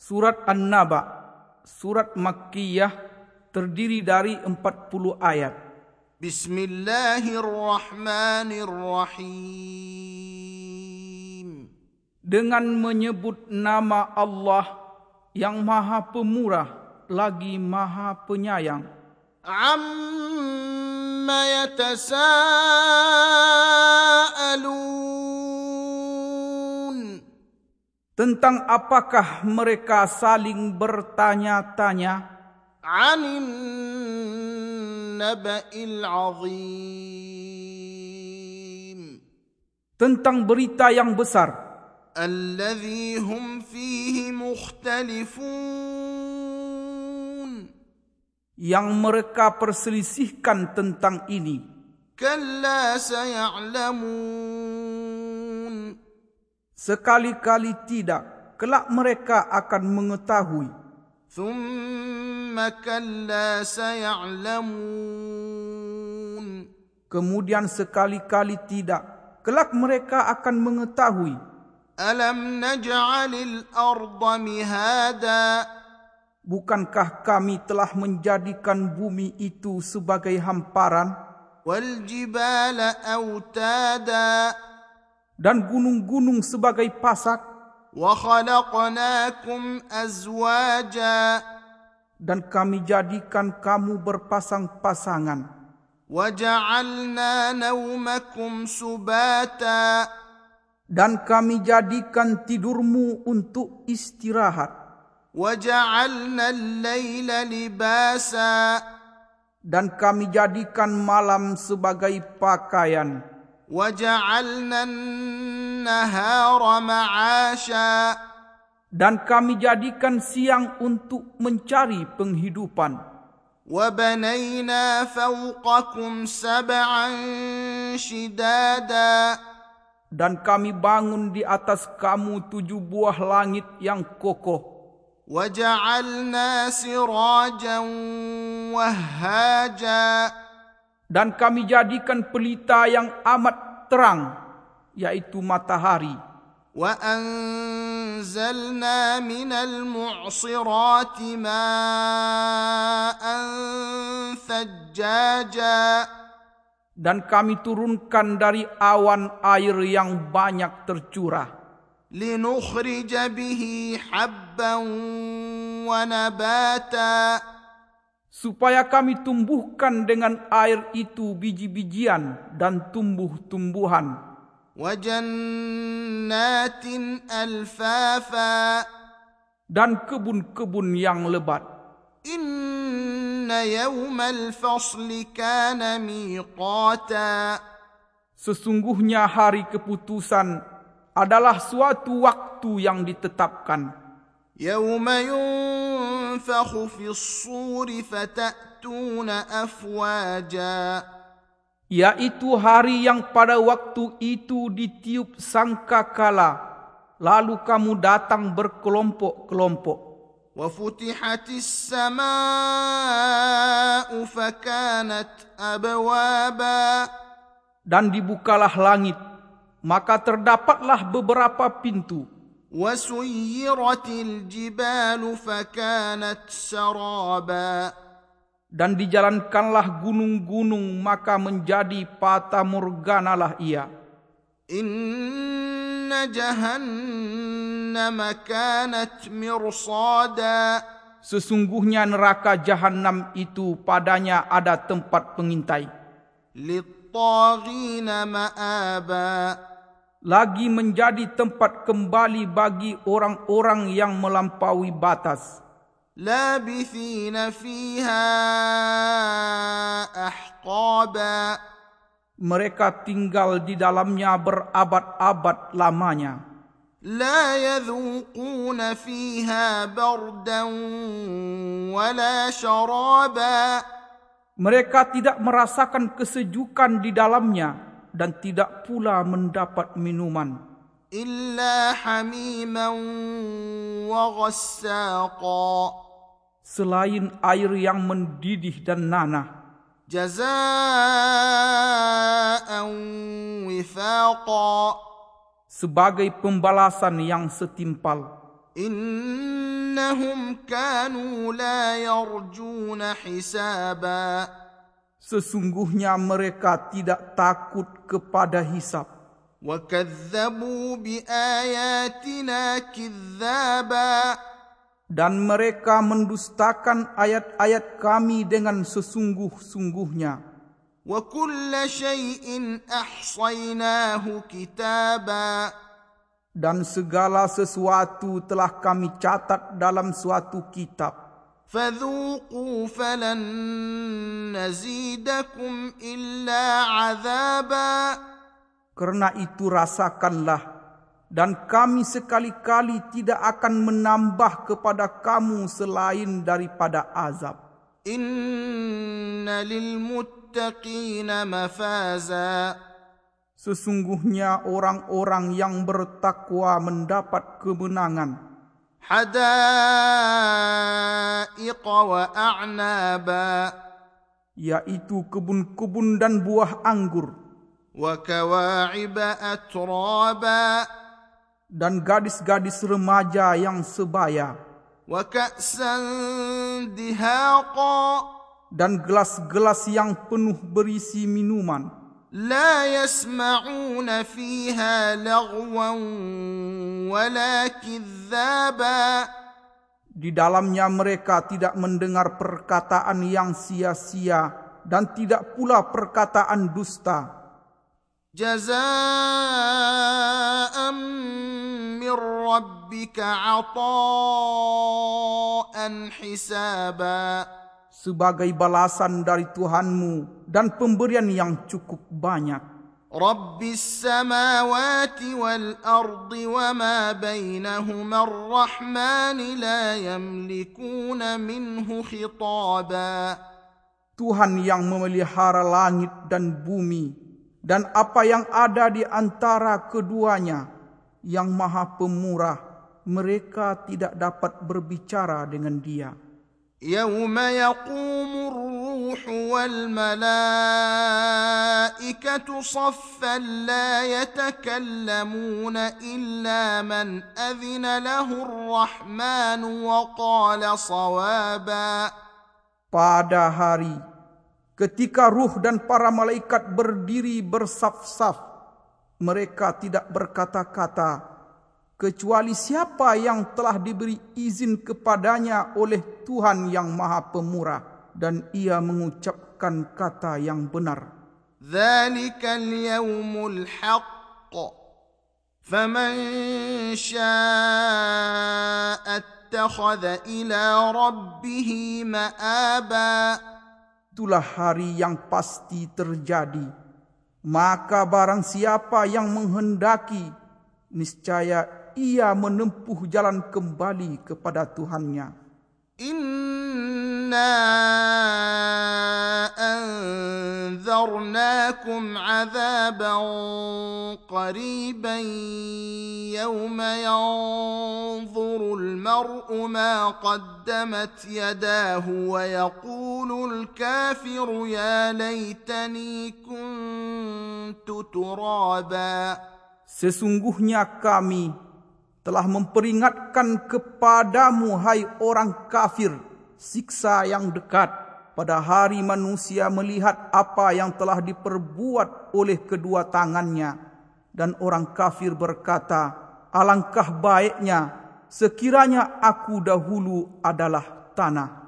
Surat An-Naba, surat Makkiyah terdiri dari 40 ayat. Bismillahirrahmanirrahim. Dengan menyebut nama Allah yang Maha Pemurah lagi Maha Penyayang. Amma yatasaalun Tentang apakah mereka saling bertanya-tanya? Anin naba'il azim. Tentang berita yang besar الذي هم فيه مختلفون yang mereka perselisihkan tentang ini. كلا سيعلمون Sekali-kali tidak, kelak mereka akan mengetahui. ثم كلا سيعلمون Kemudian sekali-kali tidak, kelak mereka akan mengetahui. ألم نجعل الأرض مهادا Bukankah kami telah menjadikan bumi itu sebagai hamparan والجبال أوتادا dan gunung-gunung sebagai pasak وخلقناكم أزواجا dan kami jadikan kamu berpasang-pasangan وجعلنا نومكم سباتا dan kami jadikan tidurmu untuk istirahat وجعلنا الليل لباسا dan kami jadikan malam sebagai pakaian وجعلنا النهار معاشا dan kami jadikan siang untuk mencari penghidupan وبنينا فوقكم سبعا شدادا dan kami bangun di atas kamu tujuh buah langit yang kokoh وجعلنا سراجا وهاجا dan kami jadikan pelita yang amat terang yaitu matahari. Wa anzalna minal mu'sirati ma'an thajjaja. Dan kami turunkan dari awan air yang banyak tercurah. Linukhrija bihi habban wa nabata supaya kami tumbuhkan dengan air itu biji-bijian dan tumbuh-tumbuhan. Wajannatin alfafa dan kebun-kebun yang lebat. Inna yawmal fasli kana miqata. Sesungguhnya hari keputusan adalah suatu waktu yang ditetapkan. Yawma yun ينفخ في الصور فتأتون أفواجا yaitu hari yang pada waktu itu ditiup sangkakala lalu kamu datang berkelompok-kelompok وفتحت السماء فكانت أبوابا dan dibukalah langit maka terdapatlah beberapa pintu وسيرت الجبال فكانت سرابا dan dijalankanlah gunung-gunung maka menjadi fata morganalah ia إن جهنم كانت مرصادا sesungguhnya neraka jahanam itu padanya ada tempat pengintai للطاغين مآبا lagi menjadi tempat kembali bagi orang-orang yang melampaui batas لابثين فيها أحقابا mereka tinggal di dalamnya berabad-abad lamanya لا يذوقون فيها بردا ولا شرابا mereka tidak merasakan kesejukan di dalamnya dan tidak pula mendapat minuman. Illa hamiman wa ghassaqa. Selain air yang mendidih dan nanah. Jazaa'an wifaqa sebagai pembalasan yang setimpal. Innahum kanu la yarjuna hisaba Sesungguhnya mereka tidak takut kepada hisab وكذبوا بآياتنا كذابا dan mereka mendustakan ayat-ayat kami dengan sesungguh-sungguhnya. وكل شيء أحصيناه كتابا Dan segala sesuatu telah kami catat dalam suatu kitab. فذوقوا فلن نزيدكم إلا عذابا Karena itu rasakanlah dan kami sekali-kali tidak akan menambah kepada kamu selain daripada azab. إن للمتقين مفازا Sesungguhnya orang-orang yang bertakwa mendapat kemenangan. حدائق وأعنابا yaitu kebun-kebun dan buah anggur وكواعب أترابا dan gadis-gadis remaja yang sebaya وكأسا دهاقا dan gelas-gelas yang penuh berisi minuman لا يسمعون فيها لغوا ولا كذابا di dalamnya mereka tidak mendengar perkataan yang sia-sia dan tidak pula perkataan dusta جزاء من ربك عطاء حسابا sebagai balasan dari Tuhanmu dan pemberian yang cukup banyak. Rabbis samawati wal ardi wa ma bainahuma ar-rahman la yamlikuna minhu khitaba. Tuhan yang memelihara langit dan bumi dan apa yang ada di antara keduanya yang maha pemurah mereka tidak dapat berbicara dengan dia. يوم يقوم الروح والملائكة صفا لا يتكلمون إلا من أذن له الرحمن وقال صوابا pada hari ketika ruh dan para malaikat berdiri bersaf-saf mereka tidak berkata-kata kecuali siapa yang telah diberi izin kepadanya oleh Tuhan yang Maha Pemurah dan ia mengucapkan kata yang benar. Zalikal yawmul haqq. Faman syaa attakhadha ila rabbih ma'aba. Itulah hari yang pasti terjadi. Maka barang siapa yang menghendaki Niscaya ia menempuh jalan kembali kepada Tuhannya إنا أنذرناكم عذابا قريبا يوم ينظر المرء ما قدمت يداه ويقول الكافر يا ليتني كنت ترابا Sesungguhnya kami telah memperingatkan kepadamu hai orang kafir siksa yang dekat. Pada hari manusia melihat apa yang telah diperbuat oleh kedua tangannya. Dan orang kafir berkata alangkah baiknya sekiranya aku dahulu adalah tanah